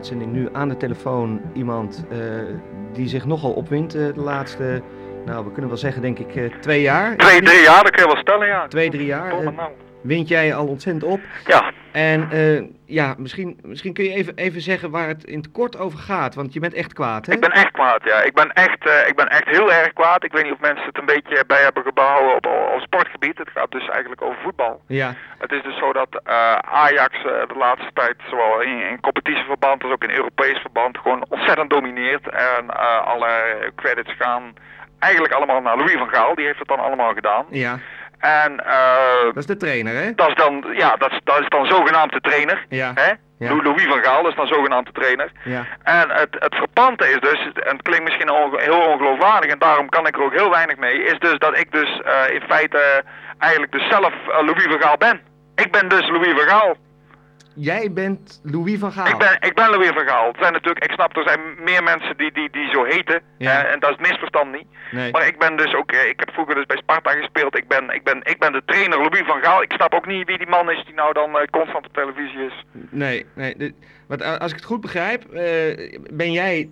uitzending nu aan de telefoon iemand eh, die zich nogal opwindt eh, de laatste, nou we kunnen wel zeggen denk ik eh, twee jaar. Twee, drie jaar, dat kun je wel stellen, ja. Twee, drie jaar. Wint jij al ontzettend op. Ja, En eh, ja, misschien, misschien kun je even, even zeggen waar het in het kort over gaat, want je bent echt kwaad hè? ik ben echt kwaad, ja. Ik ben echt, eh, ik ben echt heel erg kwaad. Ik weet niet of mensen het een beetje bij hebben gebouwen op, op sportgebied. Het gaat dus eigenlijk over voetbal. Ja, Het is dus zo dat eh, Ajax de laatste tijd, zowel in, in competitieverband als ook in Europees verband, gewoon ontzettend domineert. En alle credits gaan eigenlijk allemaal naar Louis van Gaal. Die heeft het dan allemaal gedaan. ja, En eh, dat is de trainer hè? dat is dan, ja, dat is, dat is dan zogenaamd de trainer. Ja, Hè? Ja. Louis van Gaal is dan zogenaamd de trainer. ja, En het, het verpante is dus, en het klinkt misschien onge- heel ongeloofwaardig en daarom kan ik er ook heel weinig mee, is dus dat ik dus eh, in feite eigenlijk dus zelf eh, Louis van Gaal ben. Ik ben dus Louis van Gaal. Jij bent Louis van Gaal. Ik, ben, ik ben Louis van Gaal. Het zijn natuurlijk, ik snap, er zijn meer mensen die, die, die zo heten. Ja. eh, en dat is het misverstand niet. Nee. Maar ik ben dus ook, eh, ik heb vroeger dus bij Sparta gespeeld. Ik ben, ik ben, ik ben de trainer Louis van Gaal. Ik snap ook niet wie die man is die nou dan eh, constant op televisie is. Nee, nee. dit- want a- als ik het goed begrijp, eh, ben jij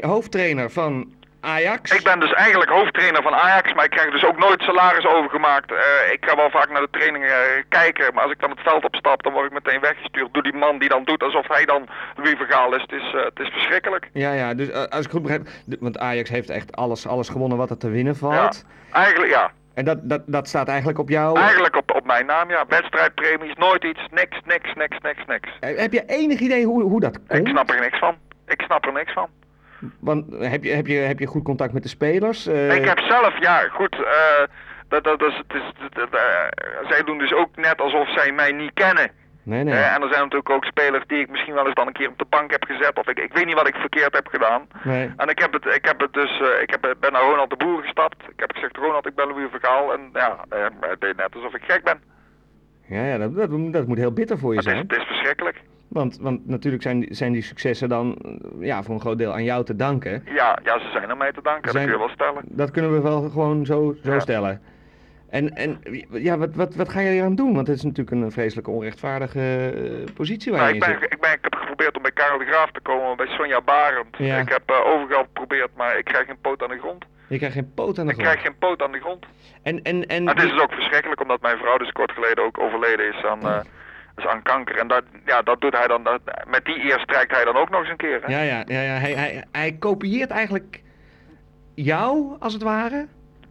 hoofdtrainer van Ajax? Ik ben dus eigenlijk hoofdtrainer van Ajax, maar ik krijg dus ook nooit salaris overgemaakt. Eh, ik ga wel vaak naar de trainingen eh, kijken, maar als ik dan het veld opstap, dan word ik meteen weggestuurd door die man die dan doet alsof hij dan Louis Vergaal is. Het is, eh, het is verschrikkelijk. Ja, ja, dus als ik goed begrijp, want Ajax heeft echt alles, alles gewonnen wat er te winnen valt. Eigenlijk, ja. En dat, dat, dat staat eigenlijk op jou. Eigenlijk op, op mijn naam, ja. Wedstrijdpremies, nooit iets, niks, niks, niks, niks, niks. Heb je enig idee hoe, hoe dat Ik komt? snap er niks van. Ik snap er niks van. Want heb je, heb, je, heb je goed contact met de spelers? Eh, Ik heb zelf, ja, goed, eh, dat, dat, dat is, het is, dat- dat, eh, zij doen dus ook net alsof zij mij niet kennen. Nee, nee. Eh, en er zijn natuurlijk ook spelers die ik misschien wel eens dan een keer op de bank heb gezet. Of ik, ik weet niet wat ik verkeerd heb gedaan. nee. En ik heb het, ik heb het dus, ik heb, ben naar Ronald de Boer gestapt. Ik heb gezegd, Ronald, ik ben Louis Vergaal. En ja, hij deed net alsof ik gek ben. Ja, ja dat, dat, dat moet heel bitter voor je Het is, zijn. het is verschrikkelijk. Want, want natuurlijk zijn, die- zijn die successen dan eh, ja, voor een groot deel aan jou te danken. Ja, ja, ze zijn er mij te danken, Zijn- dat kun je wel stellen. Dat kunnen we wel gewoon zo, zo Ja. stellen. En, en ja, wat, wat, wat ga je hier aan doen? Want het is natuurlijk een vreselijke onrechtvaardige eh, positie waar Nou, je ik, ben, zit. ik, ben, ik heb geprobeerd om bij Karel de Graaf te komen, bij Sonja Barend. Ja. Ik heb eh, overal geprobeerd, maar ik krijg geen poot aan de grond. Je krijgt geen poot aan de Ik grond. krijg geen poot aan de grond. En, en, en, het is dus ook verschrikkelijk, omdat mijn vrouw dus kort geleden ook overleden is aan, eh, dus aan kanker. En dat, ja, dat doet hij dan, dat, met die eer strijkt hij dan ook nog eens een keer. Hè? Ja, ja, ja, ja. Hij, hij, hij kopieert eigenlijk jou, als het ware.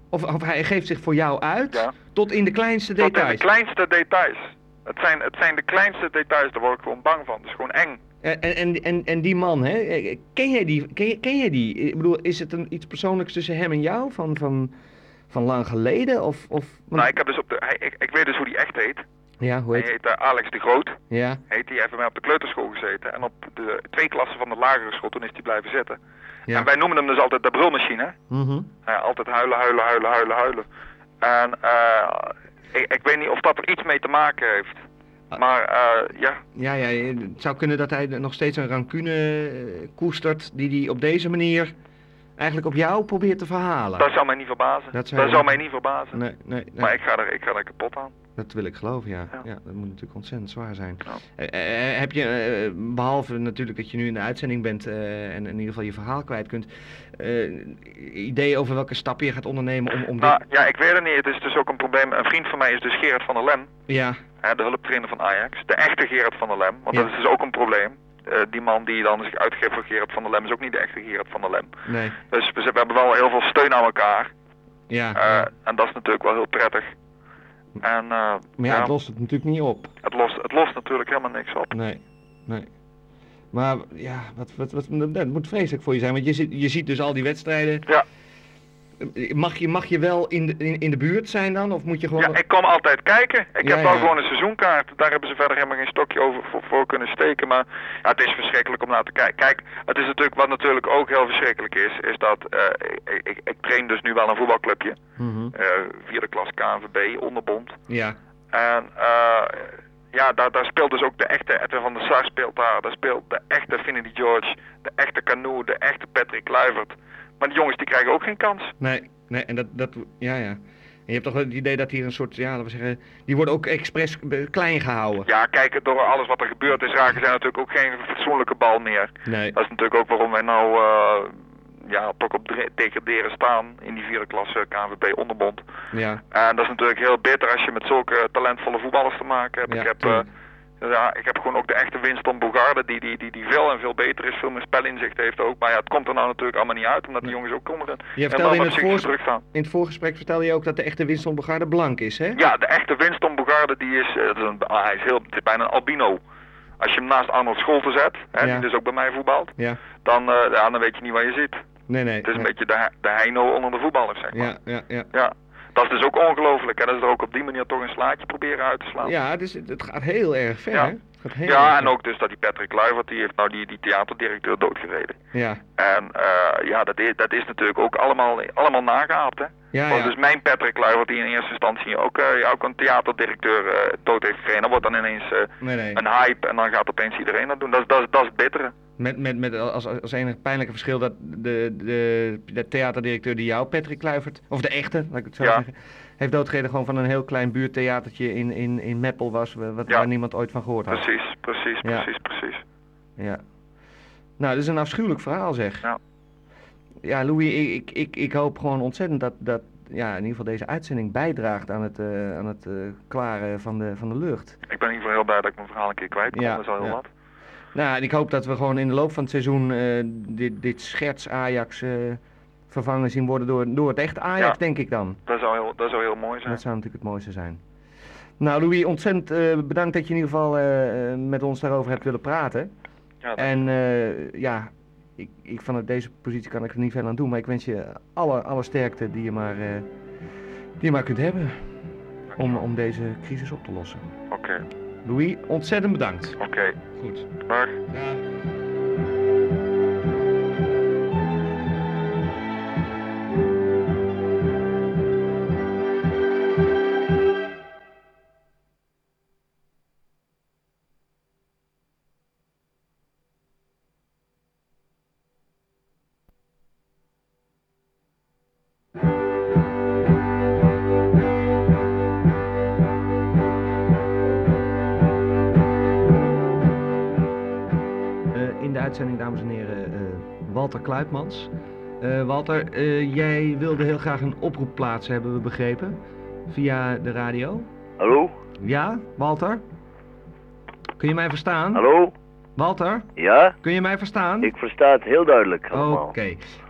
Of, of hij geeft zich voor jou uit, Ja. tot in de kleinste Tot in de details. kleinste details. Het zijn, het zijn de kleinste details, daar word ik gewoon bang van. Het is gewoon eng. En, en, en, en die man, hè, ken jij die? Ken, je- ken jij die? Ik bedoel, is het een, iets persoonlijks tussen hem en jou? Van, van, van lang geleden? Of, of, Nou, ik, heb dus op de, hij, ik, ik weet dus hoe die echt heet. Ja, hoe Hij heet heet eh, Alex de Groot. Ja, Heet hij heeft bij mij op de kleuterschool gezeten. En op de twee klassen van de lagere school, toen is hij blijven zitten. ja. En wij noemen hem dus altijd de brulmachine. Mhm. Altijd huilen, huilen, huilen, huilen, huilen. En eh, ik, ik weet niet of dat er iets mee te maken heeft. Ah. Maar eh, ja, Ja, ja, het zou kunnen dat hij nog steeds een rancune eh, koestert die hij op deze manier eigenlijk op jou probeert te verhalen. dat zou mij niet verbazen. Dat zou Dat zou mij niet verbazen. Nee, nee, nee. Maar ik ga, er, ik ga er kapot aan. Dat wil ik geloven, ja. ja. Ja. dat moet natuurlijk ontzettend zwaar zijn. Ja. Eh, eh, heb je, eh, behalve natuurlijk dat je nu in de uitzending bent eh, en in ieder geval je verhaal kwijt kunt, eh ideeën over welke stappen je gaat ondernemen om, om Nou dit... ja, ik weet het niet. Het is dus ook een probleem. Een vriend van mij is dus Gerard van der Lem. Ja, de hulptrainer van Ajax. De echte Gerard van der Lem. Want Ja. dat is dus ook een probleem. Eh, die man die dan zich uitgeeft voor Gerard van der Lem is ook niet de echte Gerard van der Lem. nee, Dus we, we hebben wel heel veel steun aan elkaar. ja. Eh, ja. En dat is natuurlijk wel heel prettig. En eh, Maar ja, ja, het lost het natuurlijk niet op. het, lost, het lost natuurlijk helemaal niks op. Nee, nee. Maar ja, wat, wat, wat, dat moet vreselijk voor je zijn, want je, zit, je ziet dus al die wedstrijden. Ja. Mag je, mag je wel in de, in, in de buurt zijn dan? Of moet je gewoon... Ja, ik kom altijd kijken. Ik Ja, heb wel ja. gewoon een seizoenkaart. Daar hebben ze verder helemaal geen stokje over voor, voor kunnen steken. Maar ja, het is verschrikkelijk om naar te kijken. Kijk, het is natuurlijk wat natuurlijk ook heel verschrikkelijk is, is dat eh, ik, ik, ik train dus nu wel een voetbalclubje. Mhm. eh, vierde klas KNVB, onderbond. Ja, En eh, ja, daar, daar speelt dus ook de echte Edwin van der Sar speelt daar. Daar speelt de echte Finity George, de echte Canoe, de echte Patrick Kluivert. Maar die jongens die krijgen ook geen kans. nee, nee, en dat, dat, ja, ja. je hebt toch het idee dat hier een soort, ja, laten we zeggen, die worden ook expres klein gehouden. Ja, kijk, door alles wat er gebeurd is, raken zij natuurlijk ook geen fatsoenlijke bal meer. Nee. Dat is natuurlijk ook waarom wij nou eh, ja, toch op degraderen staan in die vierde klasse KNVB onderbond. Ja. En dat is natuurlijk heel bitter als je met zulke talentvolle voetballers te maken hebt. Ja, ik, heb. Ja, ik heb gewoon ook de echte Winston Bogarde, die, die, die, die veel en veel beter is, veel meer spelinzicht heeft ook. Maar ja, het komt er nou natuurlijk allemaal niet uit, omdat die jongens ook komen. Je vertelde in het, psychisch voor, druk staan. in het voorgesprek vertelde je ook dat de echte Winston Begaarde blank is, hè? Ja, de echte Winston Bogarde, die is, eh, dat is een, ah, hij is heel, is bijna een albino. Als je hem naast Arnold Scholten zet, hè, Ja. die dus ook bij mij voetbalt, Ja. dan, eh, ja, dan weet je niet waar je zit. Nee, nee. Het is een beetje de, de heino onder de voetballers, zeg maar. Ja, ja, ja. Ja. Dat is dus ook ongelooflijk. En dat is er ook op die manier toch een slaatje proberen uit te slaan. Ja, het, is, het gaat heel erg ver, Ja. hè? Het gaat heel Ja, en ook dus dat die Patrick Kluivert, die heeft nou die, die theaterdirecteur doodgereden. Ja, En eh, ja, dat is, dat is natuurlijk ook allemaal, allemaal nageaapt, hè. ja, Want ja. dus mijn Patrick Kluivert, die in eerste instantie ook, eh, ook een theaterdirecteur eh, dood heeft gereden, dan wordt dan ineens Nee, nee. een hype en dan gaat opeens iedereen dat doen. Dat, is- dat, dat is het bittere. Met, met, met als, als enig pijnlijke verschil dat de, de, de theaterdirecteur die jou, Patrick Kluivert, of de echte, laat ik het zo Ja. zeggen, heeft doodgereden gewoon van een heel klein buurttheatertje in, in, in Meppel was, wa- wat, Ja. waar niemand ooit van gehoord had. Precies, precies, Ja. precies, precies. Ja. Nou, dat is een afschuwelijk verhaal zeg. Ja. Ja, Louis, ik, ik, ik, ik hoop gewoon ontzettend dat, dat ja, in ieder geval deze uitzending bijdraagt aan het, eh, aan het eh, klaren van de, van de lucht. Ik ben in ieder geval heel blij dat ik mijn verhaal een keer kwijt kon. Ja, dat is al heel wat. Nou, en ik hoop dat we gewoon in de loop van het seizoen eh, dit, dit scherts Ajax eh, vervangen zien worden door, door het echte Ajax, Ja. denk ik dan. Dat zou heel, dat zou heel mooi zijn. Dat zou natuurlijk het mooiste zijn. Nou, Louis, ontzettend eh, bedankt dat je in ieder geval met ons daarover hebt willen praten. Ja, En ja, ik, ik vanuit deze positie kan ik er niet veel aan doen, maar ik wens je alle, alle sterkte die je maar, die je maar kunt hebben om, om deze crisis op te lossen. Oké, Louis, ontzettend bedankt. oké. Goed. Dag. Walter Kluitmans. Eh, Walter, eh, jij wilde heel graag een oproep plaatsen, hebben we begrepen, via de radio. Hallo? Ja, Walter? Kun je mij verstaan? Hallo? Walter, Ja? kun je mij verstaan? Ik versta het heel duidelijk Oké. allemaal.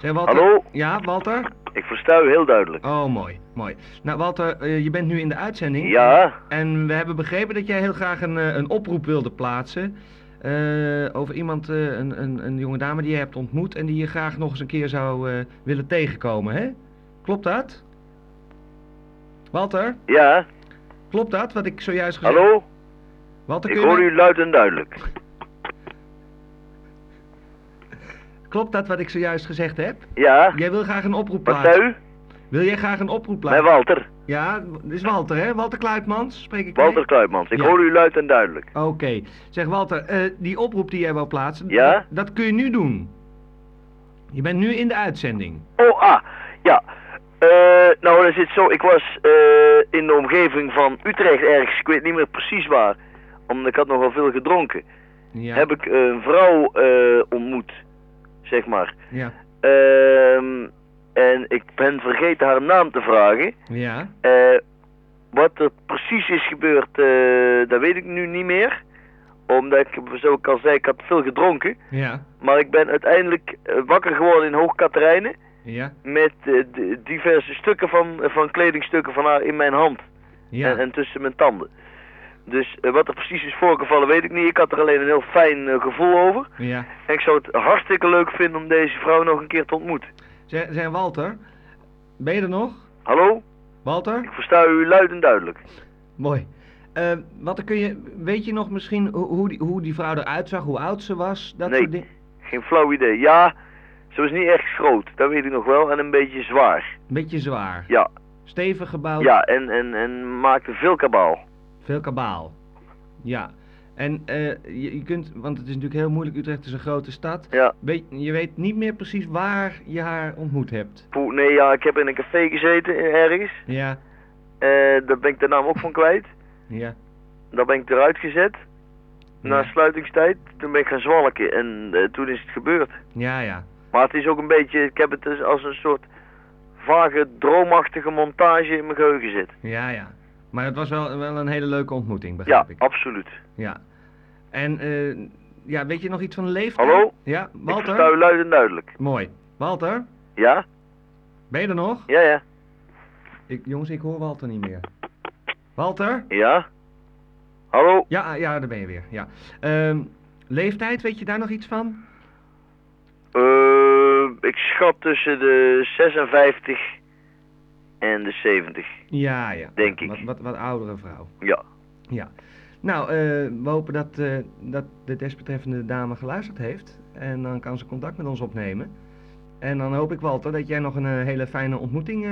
Walter. Hallo? Ja, Walter? Ik versta u heel duidelijk. Oh, mooi, mooi. Nou, Walter, eh, je bent nu in de uitzending. Ja? En we hebben begrepen dat jij heel graag een, een oproep wilde plaatsen. Eh, over iemand, eh, een, een, een jonge dame die je hebt ontmoet en die je graag nog eens een keer zou eh, willen tegenkomen, hè? Klopt dat? Walter, Ja? klopt dat wat ik zojuist gezegd Hallo? Walter, Ik hoor u luid en duidelijk. Klopt dat wat ik zojuist gezegd heb? Ja? Jij wil graag een oproep Wat plaatsen. zei u? Wil jij graag een oproep Bij plaatsen? Walter. Ja, dit is Walter, hè? Walter Kluitmans, spreek ik mee? Walter Kluitmans. Ik Ja. hoor u luid en duidelijk. Oké. Zeg Walter, eh, die oproep die jij wou plaatsen, Ja? dat, dat kun je nu doen. Je bent nu in de uitzending. Oh, ah. Ja. Eh, nou, dat zit zo. Ik was eh, in de omgeving van Utrecht ergens. Ik weet niet meer precies waar. Omdat ik had nogal veel gedronken. Ja. Heb ik een vrouw ontmoet. Zeg maar. Ja. Ehm, en ik ben vergeten haar naam te vragen. Ja. Eh, wat er precies is gebeurd, eh, dat weet ik nu niet meer. Omdat ik, zoals ik al zei, ik had veel gedronken. Ja. Maar ik ben uiteindelijk eh, wakker geworden in Hoog Katerijnen. Ja. Met diverse stukken van, van kledingstukken van haar in mijn hand. Ja. En, en tussen mijn tanden. Dus wat er precies is voorgevallen weet ik niet. Ik had er alleen een heel fijn gevoel over. Ja. En ik zou het hartstikke leuk vinden om deze vrouw nog een keer te ontmoeten. Zeg, zeg Walter, ben je er nog? Hallo? Walter? Ik versta u luid en duidelijk. Mooi. Eh, wat kun je, weet je nog misschien hoe, hoe, die, hoe die vrouw eruit zag, hoe oud ze was? Dat Nee. soort dingen? Geen flauw idee. Ja, ze was niet echt groot, dat weet ik nog wel. En een beetje zwaar. Beetje zwaar. Ja, Stevig gebouwd. ja en, en, en maakte veel kabaal. Veel kabaal. Ja. En eh, je, je kunt, want het is natuurlijk heel moeilijk, Utrecht is een grote stad. Ja. Weet, je weet niet meer precies waar je haar ontmoet hebt. Poeh, nee, ja, ik heb in een café gezeten eh, ergens. Ja. Eh, daar ben ik de naam ook van kwijt. Ja. Daar ben ik eruit gezet. Na Ja. sluitingstijd. Toen ben ik gaan zwalken en toen is het gebeurd. Ja, ja. Maar het is ook een beetje, ik heb het dus als een soort vage, droomachtige montage in mijn geheugen zitten. Ja, ja. Maar het was wel, wel een hele leuke ontmoeting, Ja, begrijp ik. absoluut. Ja. En, eh, ja, weet je nog iets van de leeftijd? Hallo? Ja, Ik versta Walter? u luid en duidelijk. Mooi. Walter, Ja? ben je er nog? Ja, ja. Ik, jongens, ik hoor Walter niet meer. Walter? Ja? Hallo? Ja, ja, daar ben je weer. Ja. Ehm, leeftijd, weet je daar nog iets van? Eh, ik schat tussen de 56 en de 70. Ja, ja. Denk ik. Wat, wat, wat oudere vrouw. Ja. Ja. Nou, eh, we hopen dat, eh, dat de desbetreffende dame geluisterd heeft. En dan kan ze contact met ons opnemen. En dan hoop ik, Walter, dat jij nog een eh, hele fijne ontmoeting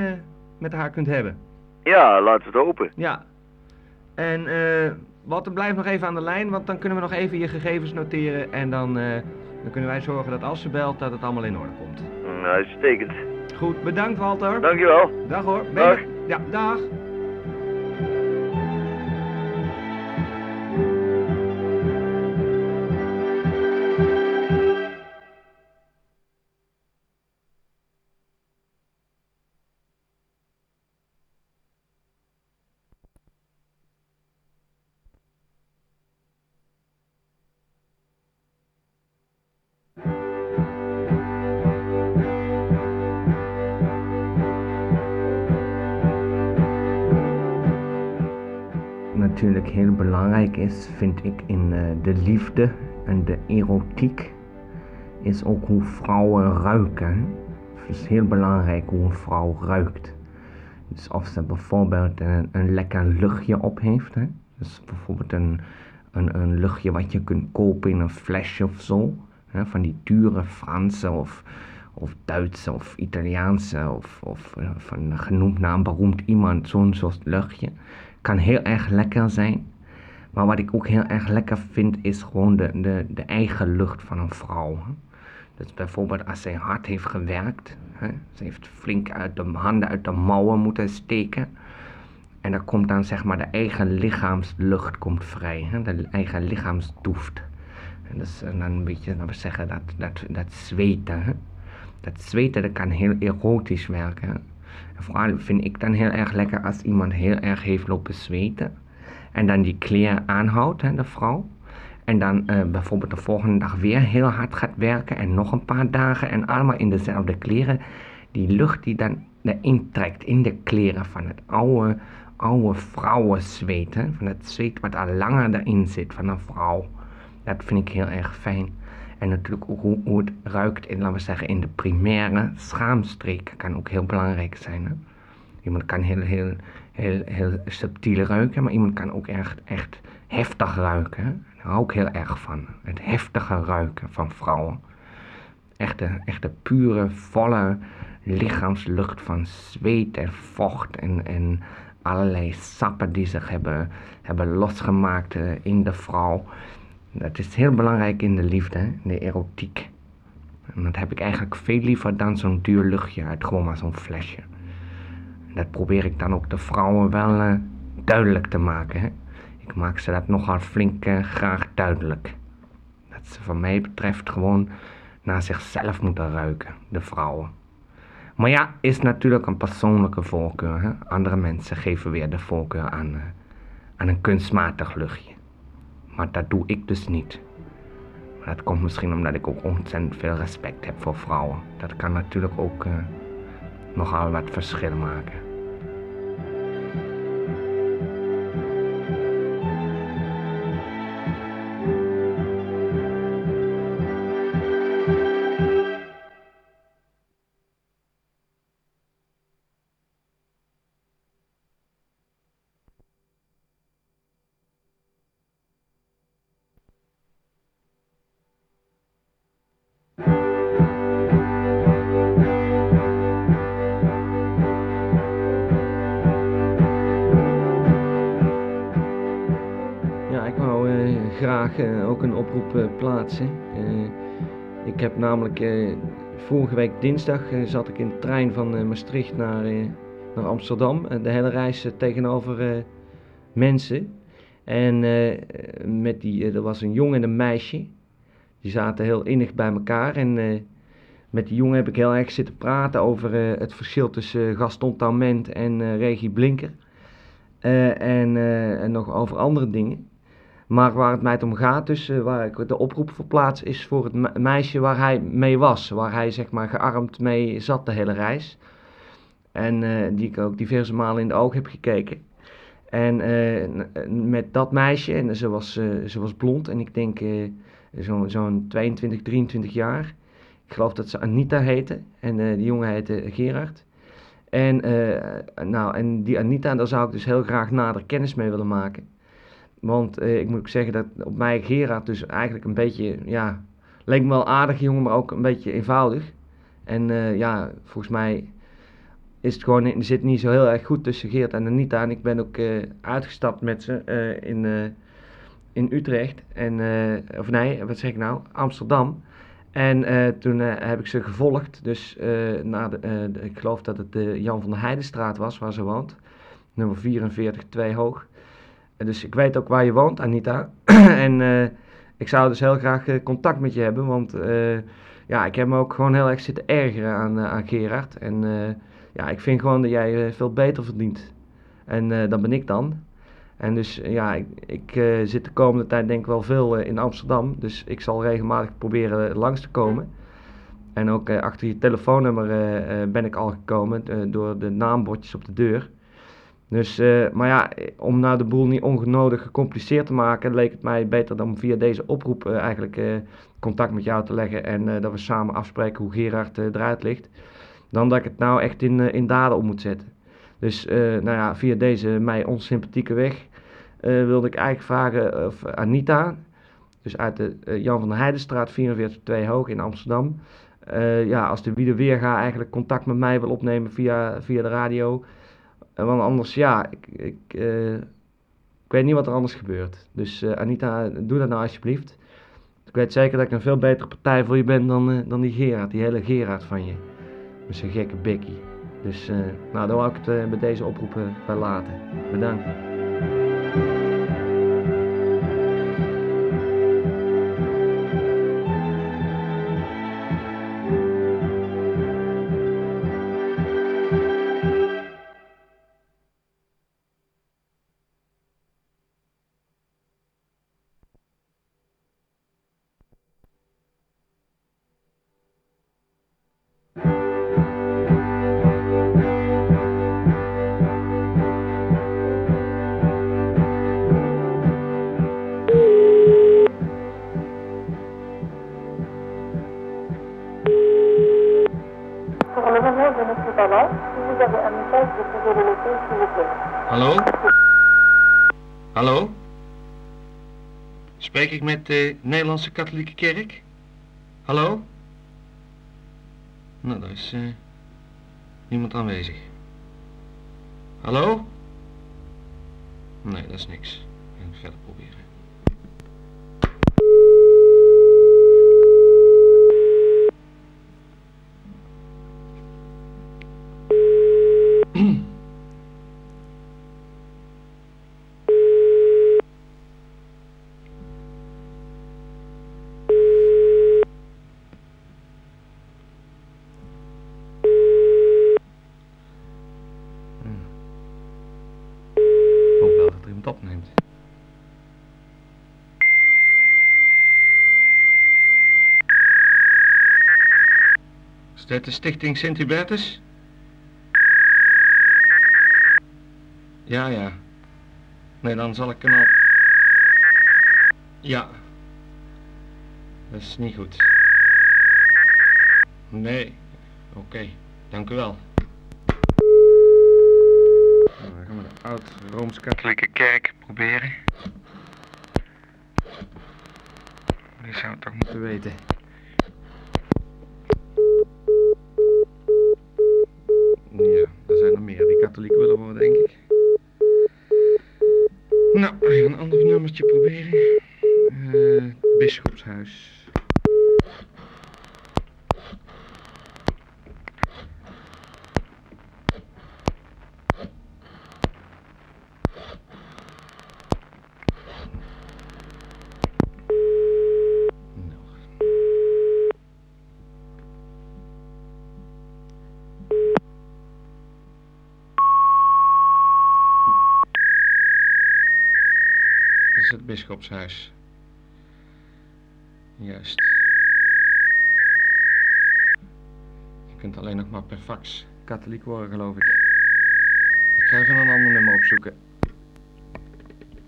met haar kunt hebben. Ja, laten we het hopen. Ja. En Walter, blijf nog even aan de lijn, want dan kunnen we nog even je gegevens noteren. En dan, dan kunnen wij zorgen dat als ze belt, dat het allemaal in orde komt. Mm, Uitstekend. Goed, bedankt Walter. Dankjewel. Dag hoor. Dag. Ja, dag. Belangrijk is, vind ik, in eh, de liefde en de erotiek, is ook hoe vrouwen ruiken. Het is heel belangrijk hoe een vrouw ruikt. Dus of ze bijvoorbeeld een, een lekker luchtje op heeft. Hè? Dus bijvoorbeeld een, een, een luchtje wat je kunt kopen in een flesje of zo. Hè? Van die dure Franse of, of Duitse of Italiaanse of, of eh, van genoemd naam beroemd iemand. Zo'n soort luchtje. Kan heel erg lekker zijn. Maar wat ik ook heel erg lekker vind is gewoon de, de, de eigen lucht van een vrouw. Dus bijvoorbeeld als zij hard heeft gewerkt. Hè, ze heeft flink uit de handen uit de mouwen moeten steken. En dan komt dan zeg maar de eigen lichaamslucht komt vrij. Hè, de eigen lichaamsdoeft. En dus dan een beetje, laten we zeggen, dat, dat, dat zweten. Hè. Dat zweten dat kan heel erotisch werken. vooral vind ik dan heel erg lekker als iemand heel erg heeft lopen zweten. En dan die kleren aanhoudt, hè, de vrouw. En dan eh, bijvoorbeeld de volgende dag weer heel hard gaat werken. En nog een paar dagen. En allemaal in dezelfde kleren. Die lucht die dan erin trekt in de kleren van het oude, oude vrouwenzweet. Hè? Van het zweet wat al langer erin zit van een vrouw. Dat vind ik heel erg fijn. En natuurlijk ook hoe, hoe het ruikt in, laten we zeggen, in de primaire schaamstreek kan ook heel belangrijk zijn. Hè? Iemand kan heel, heel, heel, subtiel ruiken, maar iemand kan ook echt, echt heftig ruiken. Daar hou ik heel erg van. Het heftige ruiken van vrouwen. Echte, echte pure, volle lichaamslucht van zweet en vocht en, en allerlei sappen die zich hebben, hebben losgemaakt eh, in de vrouw. Dat is heel belangrijk in de liefde, in de erotiek. En dat heb ik eigenlijk veel liever dan zo'n duur luchtje uit gewoon maar zo'n flesje. Dat probeer ik dan ook de vrouwen wel eh, duidelijk te maken. Hè? Ik maak ze dat nogal flink eh, graag duidelijk. Dat ze van mij betreft gewoon naar zichzelf moeten ruiken, de vrouwen. Maar ja, is natuurlijk een persoonlijke voorkeur. Hè? Andere mensen geven weer de voorkeur aan, eh, aan een kunstmatig luchtje. Maar dat doe ik dus niet. Maar dat komt misschien omdat ik ook ontzettend veel respect heb voor vrouwen. Dat kan natuurlijk ook nogal wat verschil maken. Ook een oproep eh, plaatsen. Eh, ik heb namelijk eh, vorige week dinsdag eh, zat ik in de trein van eh, Maastricht naar, eh, naar Amsterdam. Eh, de hele reis eh, tegenover eh, mensen. En eh, met die, eh, er was een jongen en een meisje. Die zaten heel innig bij elkaar. En eh, met die jongen heb ik heel erg zitten praten over eh, het verschil tussen Gaston Taument en eh, Regie Blinker. Eh, en, eh, en nog over andere dingen. Maar waar het mij om gaat, dus eh, waar ik de oproep voor plaats, is voor het me- meisje waar hij mee was. Waar hij zeg maar gearmd mee zat de hele reis. En eh, die ik ook diverse malen in de ogen heb gekeken. En eh, met dat meisje, en ze was, ze was blond en ik denk zo'n zo'n 22, 23 jaar. Ik geloof dat ze Anita heette en die jongen heette Gerard. En, nou, en die Anita, daar zou ik dus heel graag nader kennis mee willen maken. Want eh, ik moet ook zeggen dat op mij Gerard dus eigenlijk een beetje, ja, leek me wel aardig jongen, maar ook een beetje eenvoudig. En eh, ja, volgens mij is het gewoon, er zit niet zo heel erg goed tussen Geert en Anita. En ik ben ook eh, uitgestapt met ze in, in Utrecht. En, of nee, wat zeg ik nou? Amsterdam. En toen heb ik ze gevolgd. Dus naar de, de- ik geloof dat het de Jan van der Heidenstraat was waar ze woont. Nummer 44, 2 hoog. Dus ik weet ook waar je woont, Anita. en eh, ik zou dus heel graag eh, contact met je hebben. Want eh, ja, ik heb me ook gewoon heel erg zitten ergeren aan, aan Gerard. En ja, ik vind gewoon dat jij veel beter verdient. En dat ben ik dan. En dus ja, ik, ik zit de komende tijd denk ik wel veel in Amsterdam. Dus ik zal regelmatig proberen langs te komen. En ook achter je telefoonnummer ben ik al gekomen door de naambordjes op de deur. Dus, eh, maar ja, om nou de boel niet ongenodig gecompliceerd te maken, leek het mij beter dan via deze oproep eh, eigenlijk eh, contact met jou te leggen en dat we samen afspreken hoe Gerard eruit ligt. Dan dat ik het nou echt in, in daden om moet zetten. Dus nou ja, via deze mij onsympathieke weg wilde ik eigenlijk vragen of Anita, dus uit de Jan van der Heidenstraat 44 2 Hoog in Amsterdam, ja, als de wie de weerga eigenlijk contact met mij wil opnemen via, via de radio. Want anders, ja, ik, ik, eh, ik weet niet wat er anders gebeurt. Dus eh, Anita, doe dat nou alsjeblieft. Ik weet zeker dat ik een veel betere partij voor je ben dan, eh, dan die Gerard, die hele Gerard van je. Met zijn gekke bekkie. Dus, nou, daar wou ik het bij deze oproepen bij laten. Bedankt. Hallo? Hallo? Spreek ik met de Nederlandse Katholieke Kerk? Hallo? Nou, daar is eh, niemand aanwezig. Hallo? Nee, dat is niks. Ik ga verder proberen. De stichting Sint-Hubertus? Ja, ja. Nee, dan zal ik kanaal... Ja. Dat is niet goed. Nee. Oké, dank u wel. Nou, dan gaan we de oud-Rooms-Katholieke Kerk proberen. Die zou het toch moeten weten. Juist. Je kunt alleen nog maar per fax katholiek worden, geloof ik. Ik ga even een ander nummer opzoeken.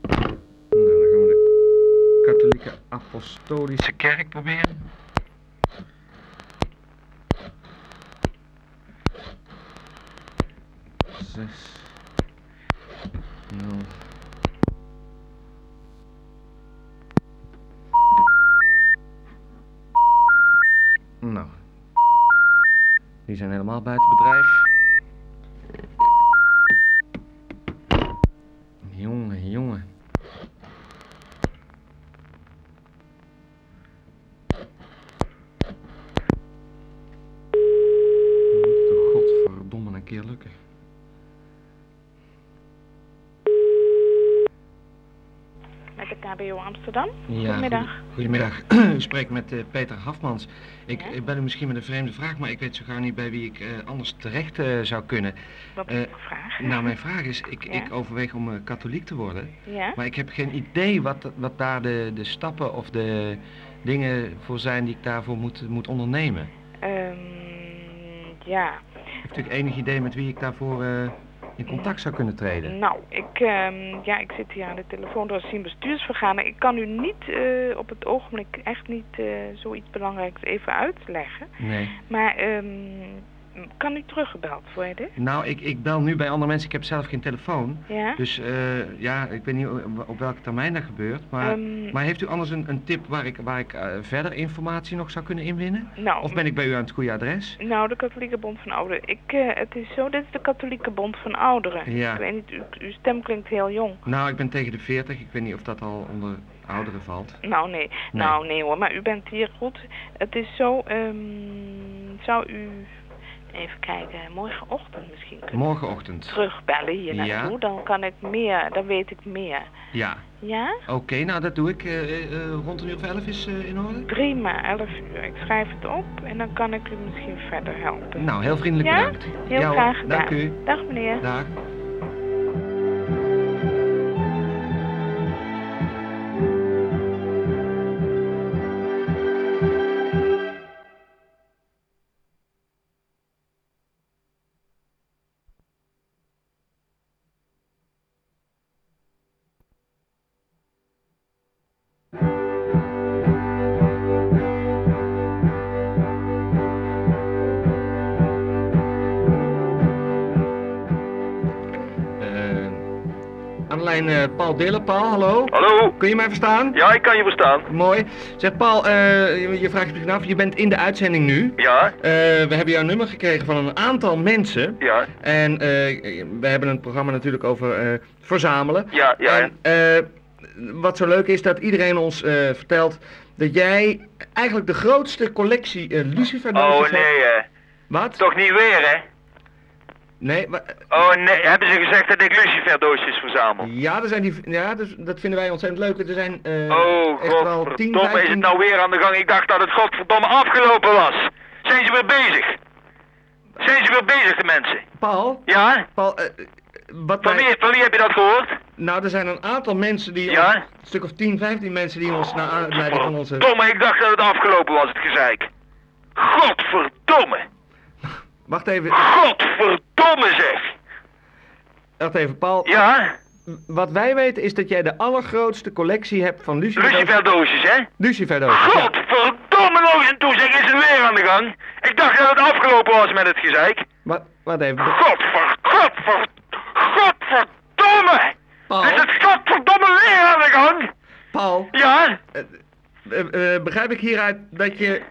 Nou, dan gaan we de katholieke apostolische kerk proberen. Zes. Zijn helemaal buiten bedrijf. Jongen, jongen. Godverdomme een keer lukken. Met de KBO Amsterdam. Ja, Goedemiddag. goe- Goedemiddag. U spreekt met eh, Peter Hafmans. Ik, Ja? ik ben u misschien met een vreemde vraag, maar ik weet zo gauw niet bij wie ik eh, anders terecht eh, zou kunnen. Wat is uw vraag? Nou, mijn vraag is, ik, Ja? ik overweeg om katholiek te worden, Ja? maar ik heb geen idee wat, wat daar de, de stappen of de dingen voor zijn die ik daarvoor moet, moet ondernemen. Ehm, ja. Heeft u enig idee met wie ik daarvoor in contact zou kunnen treden? Nou, ik, ehm, ja, ik zit hier aan de telefoon. Er is een bestuursvergadering. Ik kan u niet eh, op het ogenblik echt niet eh, zoiets belangrijks even uitleggen. Nee. Maar ehm, kan u teruggebeld worden? Nou, ik, ik bel nu bij andere mensen, ik heb zelf geen telefoon. Ja? Dus eh, ja, ik weet niet op- welke termijn dat gebeurt, maar... Ehm, Maar heeft u anders een, een tip waar ik, waar ik eh, verder informatie nog zou kunnen inwinnen? nou, Of ben ik bij u aan het goede adres? Nou, de Katholieke Bond van Ouderen. Ik, eh, het is zo, dit is de Katholieke Bond van Ouderen. Ja. Ik weet niet, u, uw stem klinkt heel jong. Nou, ik ben tegen de 40. Ik weet niet of dat al onder ouderen valt. Nou, nee. Nou, nee hoor, maar u bent hier goed. Het is zo, ehm, zou u, even kijken, morgenochtend misschien kunnen Morgenochtend. terugbellen hier Ja. naartoe. Dan kan ik meer, dan weet ik meer. Ja. Ja? Oké, nou dat doe ik. Eh, rond een uur of elf is in orde? Prima, 11 uur. Ik schrijf het op en dan kan ik u misschien verder helpen. Nou, heel vriendelijk Ja? bedankt. Heel ja, graag gedaan. Dank u. Dag meneer. Dag. Eh, Paul Dillen. Paul, hallo. Hallo? Kun je mij verstaan? Ja, ik kan je verstaan. Mooi. Zeg Paul, eh, je, je vraagt je misschien af, je bent in de uitzending nu. Ja, Eh, we hebben jouw nummer gekregen van een aantal mensen. ja, En we hebben een programma natuurlijk over verzamelen. ja, ja. En wat zo leuk is, dat iedereen ons vertelt dat jij eigenlijk de grootste collectie uh, luciferdoosjes Oh nee, hebt. hè. Wat? Toch niet weer, hè? Nee, wa- Oh nee, hebben ze gezegd dat ik luciferdoosjes verzamel? ja, er zijn die, ja dus, dat vinden wij ontzettend leuk. Er zijn eh, Oh, echt wel 10, godverdomme, is 15... het nou weer aan de gang? Ik dacht dat het godverdomme afgelopen was. Zijn ze weer bezig? Zijn ze weer bezig, de mensen? Paul, Ja? Paul, eh, eh, wat Van wij- wie, van wie heb je dat gehoord? Nou, er zijn een aantal mensen die... Ja? Een stuk of 10, 15 mensen die ons naar aanleiding van onze... Domme, ik dacht dat het afgelopen was, het gezeik. Godverdomme. Wacht even, Godverdomme zeg. wacht even, Paul. Ja? Wat wij weten is dat jij de allergrootste collectie hebt van luciferdoosjes. Luciferdoosjes, hè? Luciferdoosjes, ja. Godverdomme nog en toe zeg, is het weer aan de gang? Ik dacht dat het afgelopen was met het gezeik. Wat, wat even, Godver, godver, godverdomme! Paul, Is het godverdomme weer aan de gang? Paul, Ja? eh, eh, eh, begrijp ik hieruit dat je...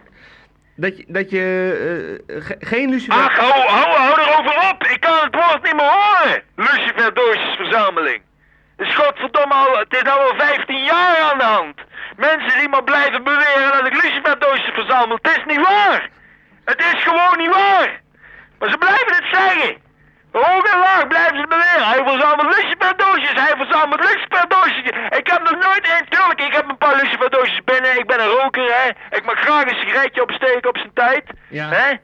Dat je, dat je eh, ge- geen lucifer... Ach, hou, hou, hou erover op. Ik kan het woord niet meer horen. Luciferdoosjesverzameling. Het is godverdomme al, het is al wel 15 jaar aan de hand. Mensen die maar blijven beweren dat ik luciferdoosjes verzamel. Het is niet waar. Het is gewoon niet waar. Maar ze blijven het zeggen. Hoog en laag blijven ze beweren. Hij verzamelt luciferdoosjes. Hij verzamelt luciferdoosjes. Ik heb nog nooit één. Tuurlijk, ik heb een paar luciferdoosjes binnen. Ik ben een roker, hè. Ik mag graag een sigaretje opsteken op zijn tijd. Ja. Hè?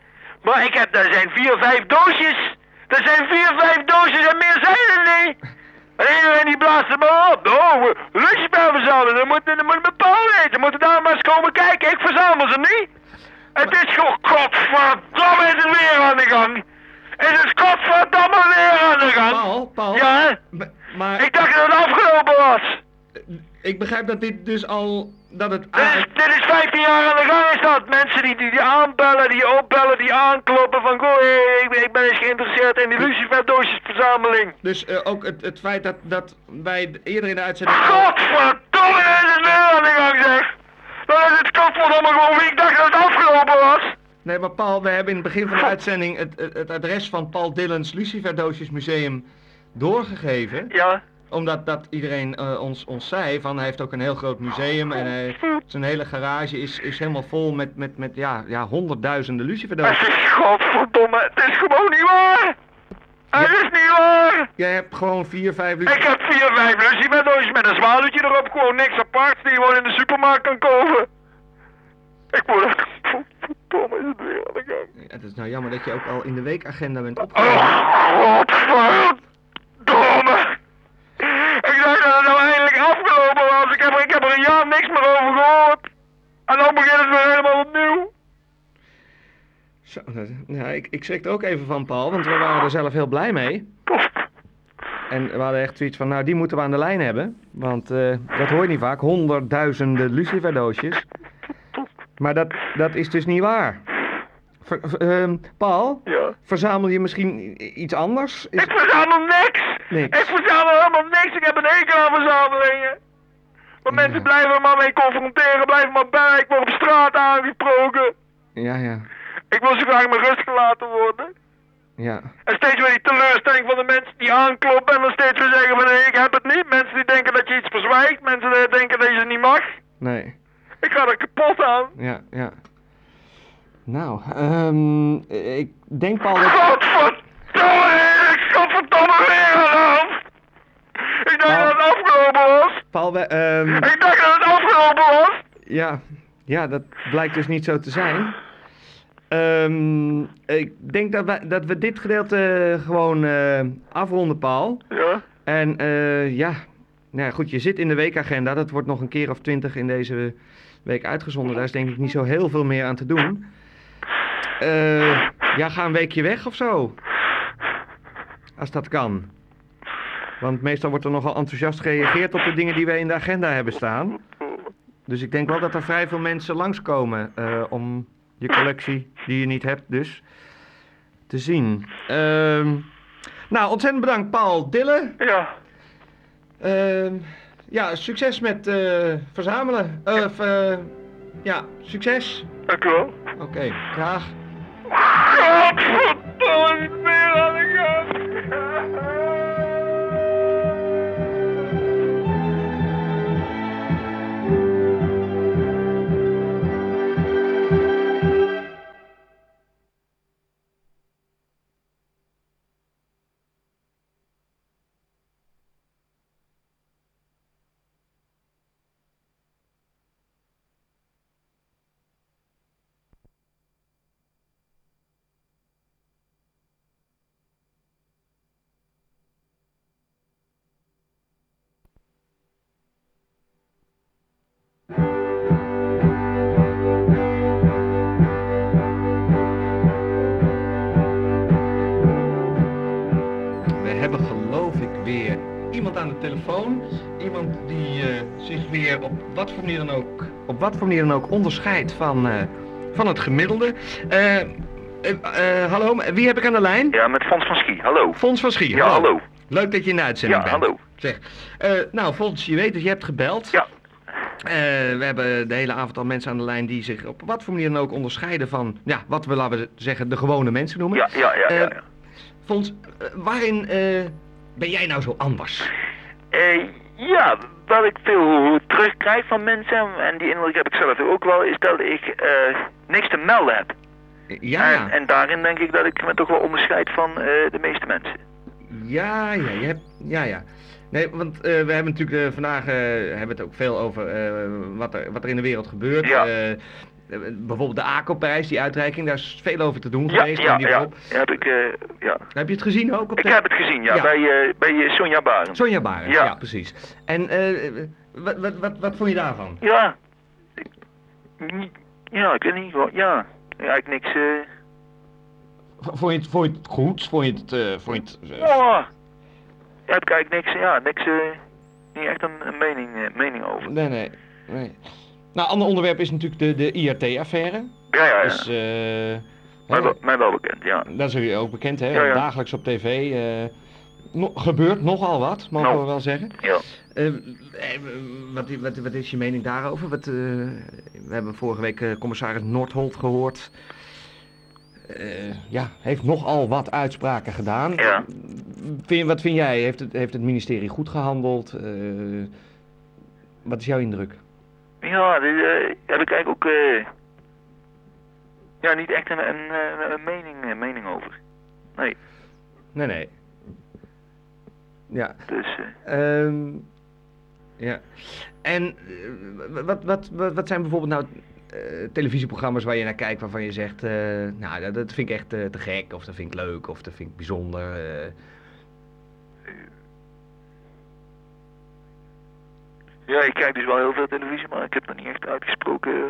Maar ik heb, er zijn vier, vijf doosjes. Er zijn vier, vijf doosjes en meer zijn er niet. En iedereen die blaast er maar op. Oh, lucifer verzamelen, dat moet, dat moet een bepaald weten. Moeten daar maar eens komen kijken. Ik verzamel ze niet. Het is gewoon, godverdomme is het weer aan de gang. Is het godverdomme weer aan de gang. Paul, Paul. Ja, hè? Maar Ik dacht dat het afgelopen was. ik begrijp dat dit dus al... Dat het... Dit is, dit is 15 jaar aan de gang is dat. Mensen die, die, die aanbellen, die opbellen, die aankloppen van... Goh, ik, ben- ik ben eens geïnteresseerd in die luciferdoosjesverzameling. Dus eh, ook het, het feit dat, dat wij eerder in de uitzending... Godverdomme is het weer aan de gang zeg. Dan is het godverdomme gewoon wie ik dacht dat het afgelopen was. Nee, maar Paul, we hebben in het begin van de uitzending het, het, het adres van Paul Dillens Luciferdoosjes Museum doorgegeven. Ja. Omdat dat iedereen eh, ons, ons zei van hij heeft ook een heel groot museum en hij, zijn hele garage is, is helemaal vol met, met, met ja, ja, honderdduizenden Het luciferdoosjes. is godverdomme, het is gewoon niet waar. Het is niet waar. Jij hebt gewoon vier, vijf Ik lucifer... heb vier, vijf luciferdoosjes met een zwaluwtje erop. Gewoon niks aparts die je gewoon in de supermarkt kan kopen. Ik word echt... Verdomme is het weer aan de gang. Ja, het is nou jammer dat je ook al in de weekagenda bent opgenomen. Oh, godverdomme. Ik dacht dat het nou eindelijk afgelopen was. Ik heb, er- ik heb er een jaar niks meer over gehoord. En dan begint het weer helemaal opnieuw. Zo, ja, ik, ik schrik er ook even van, Paul, want we waren er zelf heel blij mee. En we hadden echt zoiets van, nou, die moeten we aan de lijn hebben. Want eh, dat hoor je niet vaak, honderdduizenden luciferdoosjes. Maar dat, dat is dus niet waar. Ver- ver- ehm, Paul, Ja. verzamel je misschien iets anders? Is- Ik verzamel niks. Niks. Ik verzamel helemaal niks. Ik heb een hekel aan verzamelingen. Maar Ja. mensen blijven maar mee confronteren, blijven maar bij. Ik word op straat aangesproken. Ja, ja, Ik wil zo graag met rust gelaten worden. ja. En steeds weer die teleurstelling van de mensen die aankloppen en dan steeds weer zeggen van nee, ik heb het niet. Mensen die denken dat je iets verzwijgt, mensen die denken dat je ze niet mag. Nee, Ik ga er kapot aan. ja, ja. Nou, ehm, ik denk, Paul, dat... Godverdomme, ik godverdomme weer aan de hand. Ik dacht Nou. dat het afgelopen was. Paul, we, ehm, Ik dacht dat het afgelopen was. Ja, ja, dat blijkt dus niet zo te zijn. Ehm, ik denk dat we, dat we dit gedeelte gewoon eh, afronden, Paul. Ja. En eh, ja, nou ja, goed, je zit in de weekagenda. Dat wordt nog een keer of twintig in deze week uitgezonden. Daar is denk ik niet zo heel veel meer aan te doen. Eh, ja, ga een weekje weg of zo. Als dat kan. Want meestal wordt er nogal enthousiast gereageerd op de dingen die we in de agenda hebben staan. Dus ik denk wel dat er vrij veel mensen langskomen eh, om je collectie, die je niet hebt dus, te zien. Ehm, nou, ontzettend bedankt Paul Dille. Ja. Ehm, ja, succes met eh, verzamelen. Eh, of, eh, ja, succes. Dank u wel. Oké, graag. Godverdomme, weer op wat voor manier dan ook, op wat voor manier dan ook onderscheidt van, eh, van het gemiddelde. Eh, eh, hallo, wie heb ik aan de lijn? Ja, met Fons van Schie. Hallo. Fons van Schier. Ja, hallo. Leuk dat je in de uitzending Ja, bent. hallo. Zeg, eh, nou Fons, je weet dat je hebt gebeld. Ja. Eh, we hebben de hele avond al mensen aan de lijn die zich op wat voor manier dan ook onderscheiden van, ja, wat we laten we zeggen, de gewone mensen noemen. Ja, ja, ja, ja. Eh, Fons, waarin eh, ben jij nou zo anders? Ja, wat ik veel terugkrijg van mensen, en die indruk heb ik zelf ook wel, is dat ik eh, niks te melden heb. Ja, En, en daarin denk ik dat ik me toch wel onderscheid van eh, de meeste mensen. Ja, ja, je hebt, ja, ja. Nee, want eh, we hebben natuurlijk vandaag hebben het ook veel over wat, er, wat er in de wereld gebeurt. Ja. Eh, eh, bijvoorbeeld de ACO-prijs, die uitreiking, daar is veel over te doen geweest. ja, ja. Heb ik, eh, ja. Heb je het gezien ook op Ik heb het gezien, ja, bij, eh, bij eh, Sonja Barend. Sonja Barend, ja. Precies. En eh, wat, wat, wat, wat vond je daarvan? Ja. Ik- Ja, ik weet niet, ja. Ik niks, eh... Vond je het, vond je het goed? Vond je het... eh, vond je het eh, Oh, ja, heb ik eigenlijk niks, ja, niks, eh, niet echt een, een mening, eh, mening over. Nee, nee, nee. Nou, ander onderwerp is natuurlijk de, de IRT-affaire. Ja, ja, ja. Dus, eh, mij, wel, mij wel bekend, ja. dat is jullie ook bekend, hè? Ja, ja. Dagelijks op tv. eh, no- gebeurt nogal wat, mogen Nou. we wel zeggen. Ja. Eh, eh, wat, wat, wat is je mening daarover? Wat, eh, we hebben vorige week eh, commissaris Noordholt gehoord. Eh, ja, heeft nogal wat uitspraken gedaan. Ja. Vind, wat vind jij? Heeft het, heeft het ministerie goed gehandeld? Eh, wat is jouw indruk? Ja, daar eh, heb ik eigenlijk ook, eh, ja, niet echt een, een, een, een mening, eh, mening over. Nee, Nee, nee. Ja. dus, eh, Ehm, ja. En eh, wat, wat, wat, wat zijn bijvoorbeeld nou eh, televisieprogramma's waar je naar kijkt waarvan je zegt, eh, nou dat, dat vind ik echt eh, te gek, of dat vind ik leuk, of dat vind ik bijzonder. Ja, ik kijk dus wel heel veel televisie, maar ik heb er niet echt uitgesproken eh,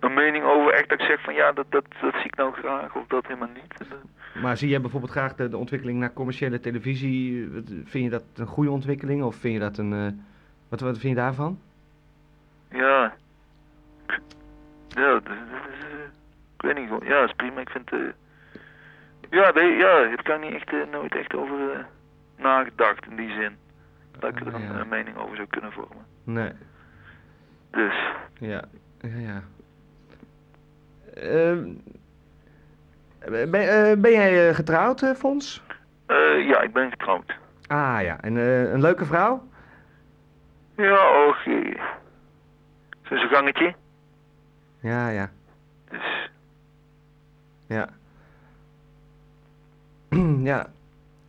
een mening over. Echt dat ik zeg van, ja, dat, dat, dat zie ik nou graag, of dat helemaal niet. Eh, Maar zie jij bijvoorbeeld graag de, de ontwikkeling naar commerciële televisie? Vind je dat een goede ontwikkeling, of vind je dat een... eh, wat, wat vind je daarvan? Ja. Ja, dat, is, eh, ik weet niet, ja, dat is prima. Ik vind, eh ja, ja, heb ik daar niet echt, eh, nooit echt over eh, nagedacht in die zin. Dat ik er een, Ja. een mening over zou kunnen vormen. Nee. Dus, Ja, ja, ja. Ehm, ben, eh, ben jij eh, getrouwd, eh, Fons? eh, ja, ik ben getrouwd. Ah ja, en eh, een leuke vrouw? Ja, och, eh, zo'n zo'n gangetje. Ja, ja, Dus, ja. ja.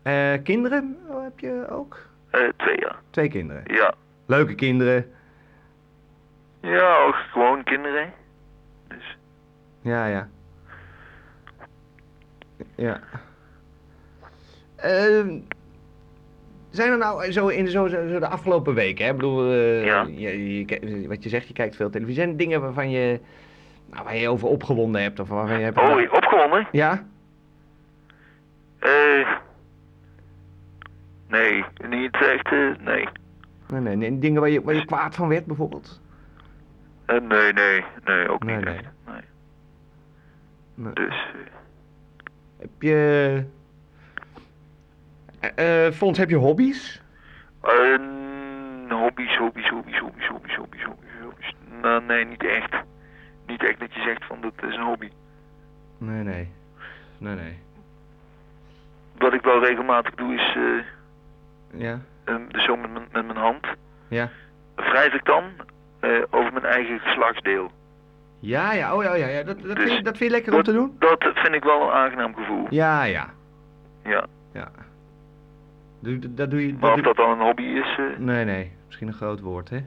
Eh, kinderen oh, heb je ook? Eh, twee jaar. Twee kinderen. Ja. Leuke kinderen. Ja, och, gewoon kinderen. Dus, Ja, ja. Ja. Ehm, zijn er nou zo in zo, zo, zo de afgelopen weken, hè? Ik bedoel, eh, Ja. je, wat je zegt, je kijkt veel televisie. Zijn er dingen waarvan je, nou, waar je over opgewonden hebt of waarvan je hebt... oh, opgewonden? Ja? Eh, Nee, niet echt, eh, nee. Nee, nee. Dingen waar je, waar je dus- kwaad van werd bijvoorbeeld? Eh, nee, nee, nee, ook niet nee. echt. Nee. nee. Dus. Eh, heb je. eh uh, heb je hobby's? Uh, hobby's, hobby's, hobby's, hobby's, hobby's, hobby's, hobby's. Nou, nee, niet echt. Niet echt dat je zegt van dat is een hobby. Nee, nee. Nee, nee. Wat ik wel regelmatig doe is. eh ja? eh, dus zo met, mijn- met mijn hand, Ja? wrijf ik dan eh, over mijn eigen geslachtsdeel. Ja, ja, oh ja, ja, ja. Dat, dat, Dus vind, je, dat vind je lekker om te doen? Dat vind ik wel een aangenaam gevoel. Ja, ja, Ja. ja. Doe, dat, doe je... Maar of dat dan een hobby is, eh, Nee, nee. Misschien een groot woord, hè?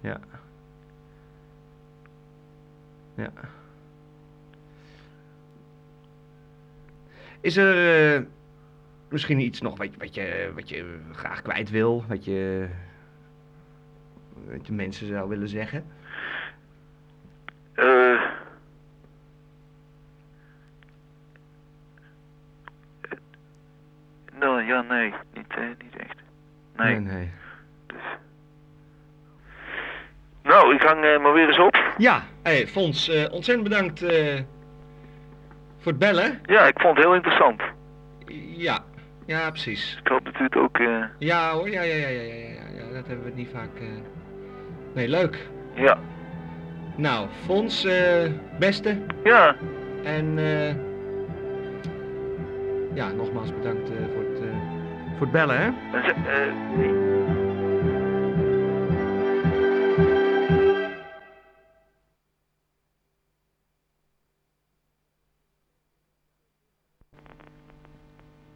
Ja. Ja. Is er eh, misschien iets nog wat, wat, je, wat je graag kwijt wil? Wat je, wat je mensen zou willen zeggen? eh, nou ja, nee, niet, eh, niet echt. Nee. nee. Nou, ik hang eh, maar weer eens op. Ja, hey, Fons, eh, ontzettend bedankt voor het bellen. Ja, ik vond het heel interessant. Ja, ja, precies. Ik hoop dat u het ook, eh, Ja hoor, ja, ja, ja, ja, ja, ja, ja, dat hebben we niet vaak. eh. Nee, leuk. ja. Nou, Fons, eh, beste. Ja, En eh, ja, nogmaals bedankt eh, voor, het, voor het bellen, hè? eh,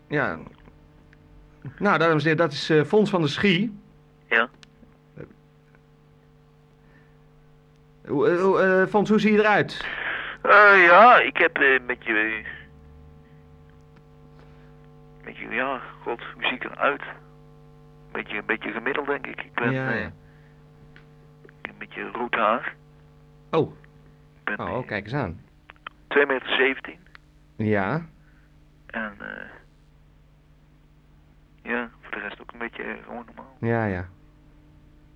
Ja. Nou, dames en heren, dat is eh, Fons van der Schie. ja. Eh, Fons, hoe zie je eruit? Eh, ja, ik heb eh, een beetje... Een beetje, ja, god, hoe zie ik eruit? Een beetje, een beetje gemiddeld, denk ik. Ik ben Ja, ja. een beetje rood haar. Oh, oh, kijk eens aan. 2 meter 17. Ja, En, eh ja, voor de rest ook een beetje eh, gewoon normaal. ja, ja.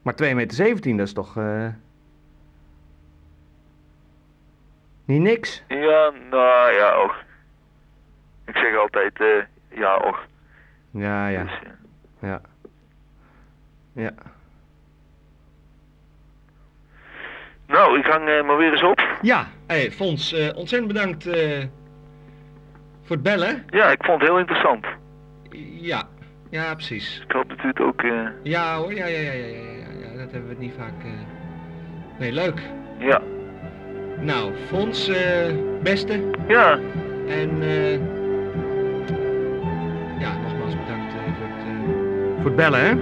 Maar 2 meter 17, dat is toch... eh, Niet niks? Ja, nou ja, och. Ik zeg altijd, eh ja, och. Ja, ja, Dus, eh, ja. Ja. nou, ik hang maar weer eens op. Ja, hey, Fons, eh, ontzettend bedankt voor het bellen. Ja, ik vond het heel interessant. Ja, ja, precies. Ik hoop dat u het ook, eh, Ja hoor, ja, ja, ja, ja, ja, ja, ja, dat hebben we niet vaak... eh. Nee, leuk. ja. Nou, Fons, eh, beste. Ja, En eh ja, nogmaals bedankt eh, voor, het, eh, voor het bellen, hè.